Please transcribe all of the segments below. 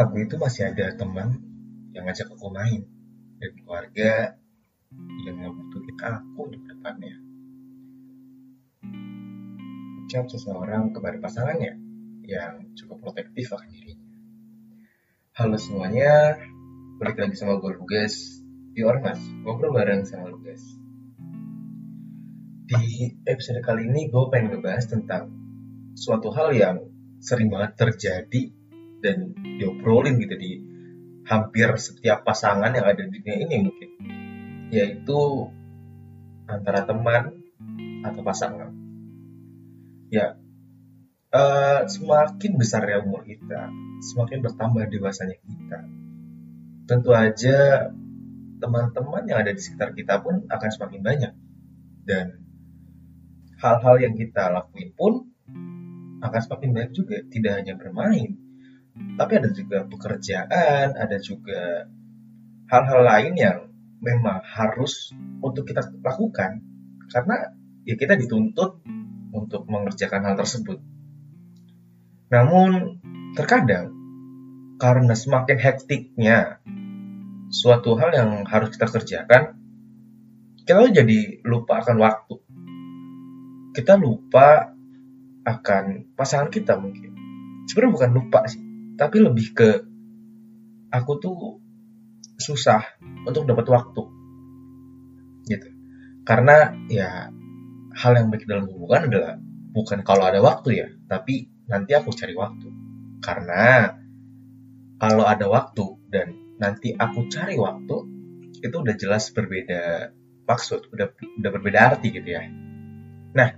aku itu masih ada teman yang ngajak aku main dan keluarga yang ngebutuhin aku di depannya. Ucap seseorang kepada pasangannya yang cukup protektif akan dirinya. Halo semuanya, balik lagi sama gue Lugas di Ormas, ngobrol bareng sama Lugas. Di episode kali ini gue pengen ngebahas tentang suatu hal yang sering banget terjadi dan diobrolin gitu di hampir setiap pasangan yang ada di dunia ini mungkin. Yaitu antara teman atau pasangan. Ya uh, semakin besarnya umur kita semakin bertambah dewasanya kita tentu aja teman-teman yang ada di sekitar kita pun akan semakin banyak. Dan hal-hal yang kita lakuin pun akan semakin banyak juga tidak hanya bermain tapi ada juga pekerjaan, ada juga hal-hal lain yang memang harus untuk kita lakukan karena ya kita dituntut untuk mengerjakan hal tersebut. Namun terkadang karena semakin hektiknya suatu hal yang harus kita kerjakan, kita jadi lupa akan waktu. Kita lupa akan pasangan kita mungkin. Sebenarnya bukan lupa sih, tapi lebih ke aku tuh susah untuk dapat waktu. Gitu. Karena ya hal yang baik dalam hubungan adalah bukan kalau ada waktu ya tapi nanti aku cari waktu. Karena kalau ada waktu dan nanti aku cari waktu itu udah jelas berbeda maksud udah udah berbeda arti gitu ya. Nah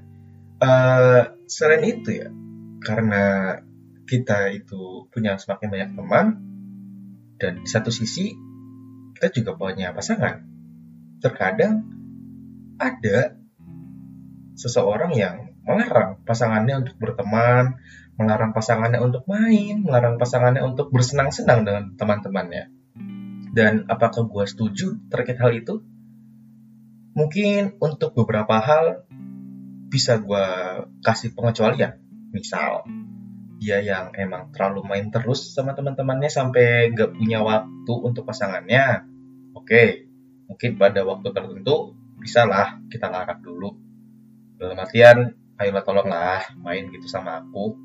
uh, selain itu ya karena kita itu punya semakin banyak teman dan di satu sisi kita juga punya pasangan. Terkadang ada seseorang yang melarang pasangannya untuk berteman, melarang pasangannya untuk main, melarang pasangannya untuk bersenang-senang dengan teman-temannya. Dan apakah gue setuju terkait hal itu? Mungkin untuk beberapa hal bisa gue kasih pengecualian. Misal, dia yang emang terlalu main terus sama teman-temannya sampai nggak punya waktu untuk pasangannya, oke, mungkin pada waktu tertentu bisa lah kita larang dulu. Dalam artian, ayolah tolonglah main gitu sama aku.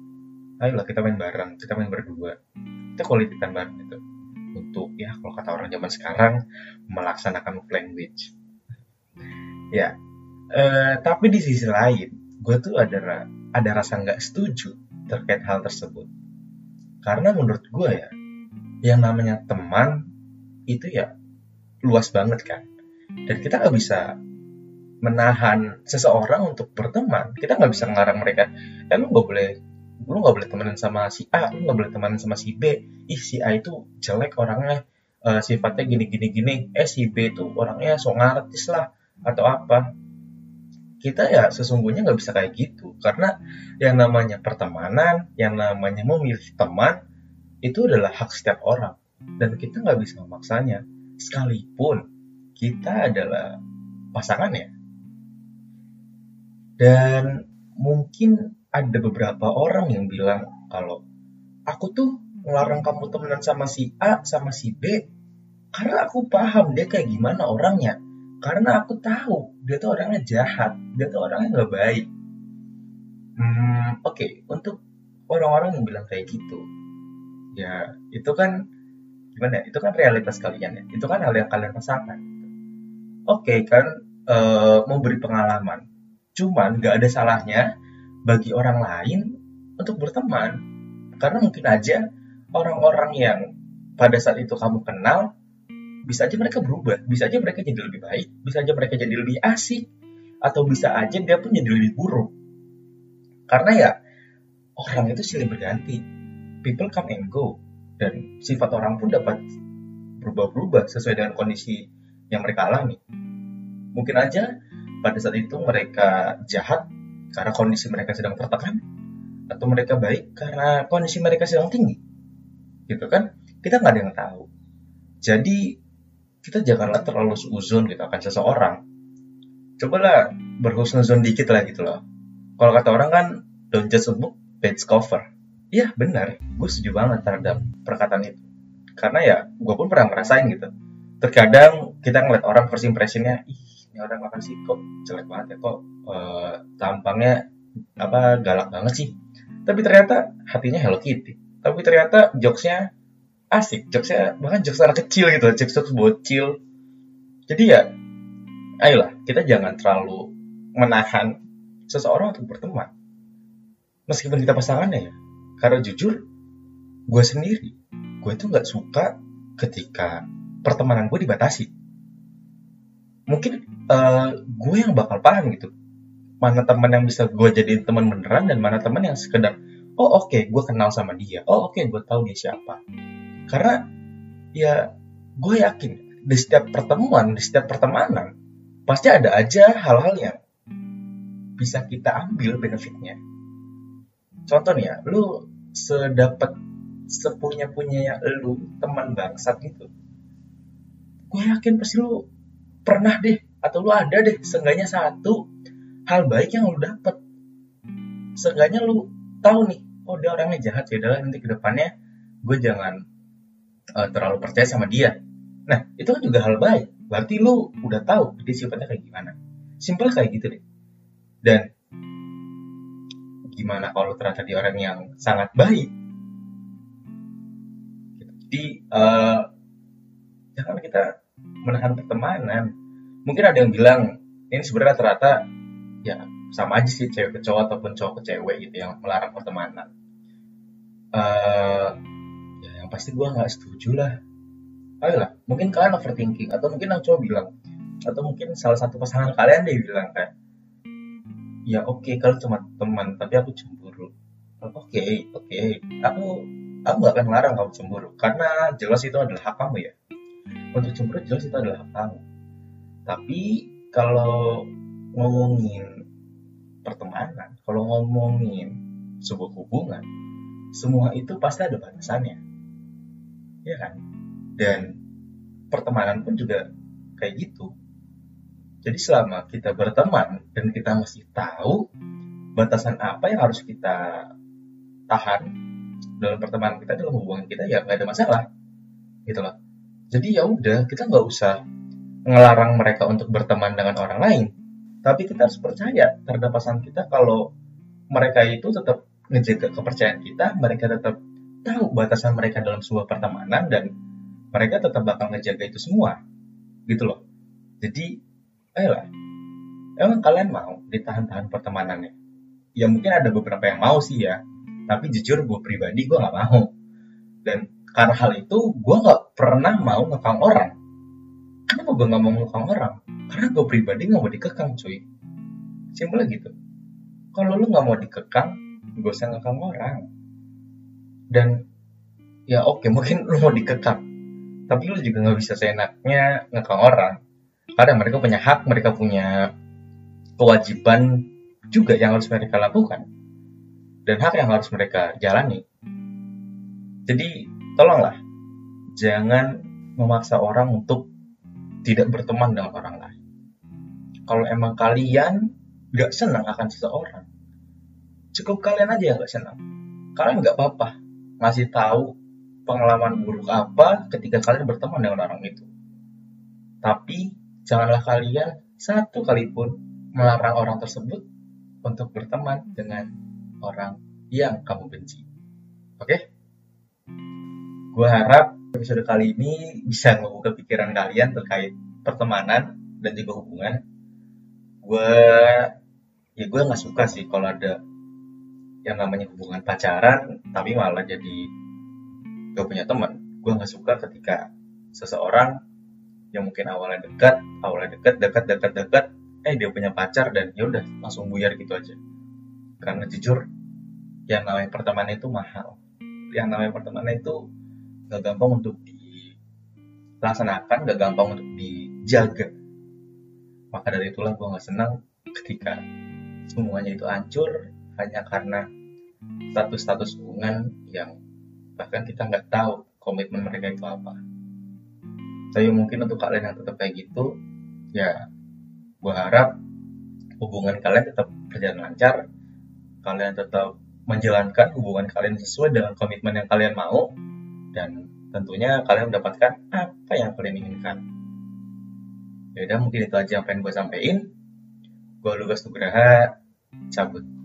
Ayolah kita main bareng, kita main berdua. Kita quality time bareng itu. Untuk ya kalau kata orang zaman sekarang melaksanakan language. ya, eh, tapi di sisi lain, gue tuh ada ada rasa nggak setuju terkait hal tersebut. Karena menurut gue ya, yang namanya teman itu ya luas banget kan. Dan kita nggak bisa menahan seseorang untuk berteman. Kita nggak bisa ngarang mereka. Ya lu nggak boleh lu nggak boleh temenan sama si A, lu nggak boleh temenan sama si B. Ih si A itu jelek orangnya, uh, sifatnya gini gini gini. Eh si B itu orangnya so ngartis lah atau apa kita ya sesungguhnya nggak bisa kayak gitu. Karena yang namanya pertemanan, yang namanya memilih teman itu adalah hak setiap orang. Dan kita nggak bisa memaksanya sekalipun kita adalah pasangannya dan mungkin ada beberapa orang yang bilang kalau aku tuh ngelarang kamu temenan sama si A sama si B karena aku paham dia kayak gimana orangnya karena aku tahu dia tuh orangnya jahat dia tuh orangnya nggak baik hmm, oke okay. untuk orang-orang yang bilang kayak gitu ya itu kan gimana ya itu kan realitas kalian ya itu kan hal yang kalian rasakan oke okay, kan e, memberi pengalaman cuman nggak ada salahnya bagi orang lain untuk berteman karena mungkin aja orang-orang yang pada saat itu kamu kenal bisa aja mereka berubah, bisa aja mereka jadi lebih baik, bisa aja mereka jadi lebih asik, atau bisa aja dia pun jadi lebih buruk. Karena ya orang itu silih berganti, people come and go, dan sifat orang pun dapat berubah-berubah sesuai dengan kondisi yang mereka alami. Mungkin aja pada saat itu mereka jahat karena kondisi mereka sedang tertekan, atau mereka baik karena kondisi mereka sedang tinggi, gitu kan? Kita nggak ada yang tahu. Jadi kita janganlah terlalu seuzon gitu akan seseorang. Cobalah berhusnuzon dikit lah gitu loh. Kalau kata orang kan, don't judge a book, page cover. Iya benar, gue setuju banget terhadap perkataan itu. karena ya gue pun pernah ngerasain gitu terkadang kita ngeliat orang first impressionnya ih ini orang apa sih kok jelek banget ya kok uh, tampangnya apa galak banget sih tapi ternyata hatinya Hello Kitty tapi ternyata jokesnya asik jokesnya bahkan jokes anak kecil gitu jokes jokes bocil. Jadi ya ayolah kita jangan terlalu menahan seseorang untuk berteman. Meskipun kita pasangannya ya karena jujur gue sendiri gue tuh nggak suka ketika pertemanan gue dibatasi. Mungkin uh, gue yang bakal paham gitu mana teman yang bisa gue jadiin teman beneran dan mana teman yang sekedar oh oke okay, gue kenal sama dia. Oh oke okay, gue tahu dia siapa karena ya gue yakin di setiap pertemuan di setiap pertemanan pasti ada aja hal-hal yang bisa kita ambil benefitnya. Contoh nih ya lu sedapat sepunya punya lu teman bangsat gitu gue yakin pasti lu pernah deh atau lu ada deh seenggaknya satu hal baik yang lu dapet. Seenggaknya lu tahu nih oh dia orangnya jahat ya adalah nanti ke depannya gue jangan uh, terlalu percaya sama dia. Nah itu kan juga hal baik. Berarti lu udah tahu dia sifatnya kayak gimana. Simpel kayak gitu deh. Dan gimana kalau ternyata dia orang yang sangat baik? Jadi uh, jangan kita menahan pertemanan. Mungkin ada yang bilang ini sebenarnya ternyata ya sama aja sih cewek ke cowok ataupun cowok ke cewek gitu yang melarang pertemanan. Uh, pasti gue nggak setuju lah. Ayolah mungkin kalian overthinking atau mungkin yang cowok bilang atau mungkin salah satu pasangan kalian deh bilang kayak ya oke okay, kalau cuma teman tapi aku cemburu. Oke okay, oke. Okay. aku aku nggak akan melarang kamu cemburu karena jelas itu adalah hak kamu ya. Untuk cemburu jelas itu adalah hak kamu. Tapi kalau ngomongin pertemanan kalau ngomongin sebuah hubungan semua itu pasti ada batasannya ya kan? Dan pertemanan pun juga kayak gitu. Jadi selama kita berteman dan kita masih tahu batasan apa yang harus kita tahan dalam pertemanan kita dalam hubungan kita ya nggak ada masalah. Gitu loh. Jadi ya udah kita nggak usah ngelarang mereka untuk berteman dengan orang lain. Tapi kita harus percaya terhadap pasangan kita kalau mereka itu tetap ngejaga kepercayaan kita mereka tetap tahu batasan mereka dalam sebuah pertemanan dan mereka tetap bakal ngejaga itu semua gitu loh. Jadi ayolah. Emang kalian mau ditahan-tahan pertemanannya? Ya mungkin ada beberapa yang mau sih ya tapi jujur gue pribadi gue nggak mau. Dan karena hal itu gue nggak pernah mau ngekang orang. Kenapa gue nggak mau ngekang orang? Karena gue pribadi nggak mau dikekang cuy. Simpel gitu. Kalau lu nggak mau dikekang gue usah ngekang orang dan ya oke okay, mungkin lu mau dikekang tapi lu juga nggak bisa seenaknya ngekang orang. Karena mereka punya hak mereka punya kewajiban juga yang harus mereka lakukan. Dan hak yang harus mereka jalani. Jadi tolonglah. Jangan memaksa orang untuk tidak berteman dengan orang lain. Kalau emang kalian gak senang akan seseorang cukup kalian aja yang gak senang. Kalian gak apa-apa masih tahu pengalaman buruk apa ketika kalian berteman dengan orang itu tapi Janganlah kalian satu kali pun melarang orang tersebut untuk berteman dengan orang yang kamu benci. Oke? Okay? Gue harap episode kali ini bisa membuka pikiran kalian terkait pertemanan dan juga hubungan. Gue ya gue nggak suka sih kalau ada yang namanya hubungan pacaran tapi malah jadi gak punya teman. Gue nggak suka ketika seseorang yang mungkin awalnya dekat awalnya dekat dekat dekat dekat eh dia punya pacar dan ya udah langsung buyar gitu aja. Karena jujur yang namanya pertemanan itu mahal. Yang namanya pertemanan itu gak gampang untuk dilaksanakan gak gampang untuk dijaga. Maka dari itulah gue gak senang ketika semuanya itu hancur hanya karena status-status hubungan yang bahkan kita nggak tahu komitmen mereka itu apa tapi mungkin untuk kalian yang tetap kayak gitu ya gue harap hubungan kalian tetap berjalan lancar kalian tetap menjalankan hubungan kalian sesuai dengan komitmen yang kalian mau dan tentunya kalian mendapatkan apa yang kalian inginkan. Yaudah mungkin itu aja yang pengen gue sampein. Gue Lugas Nugraha, cabut.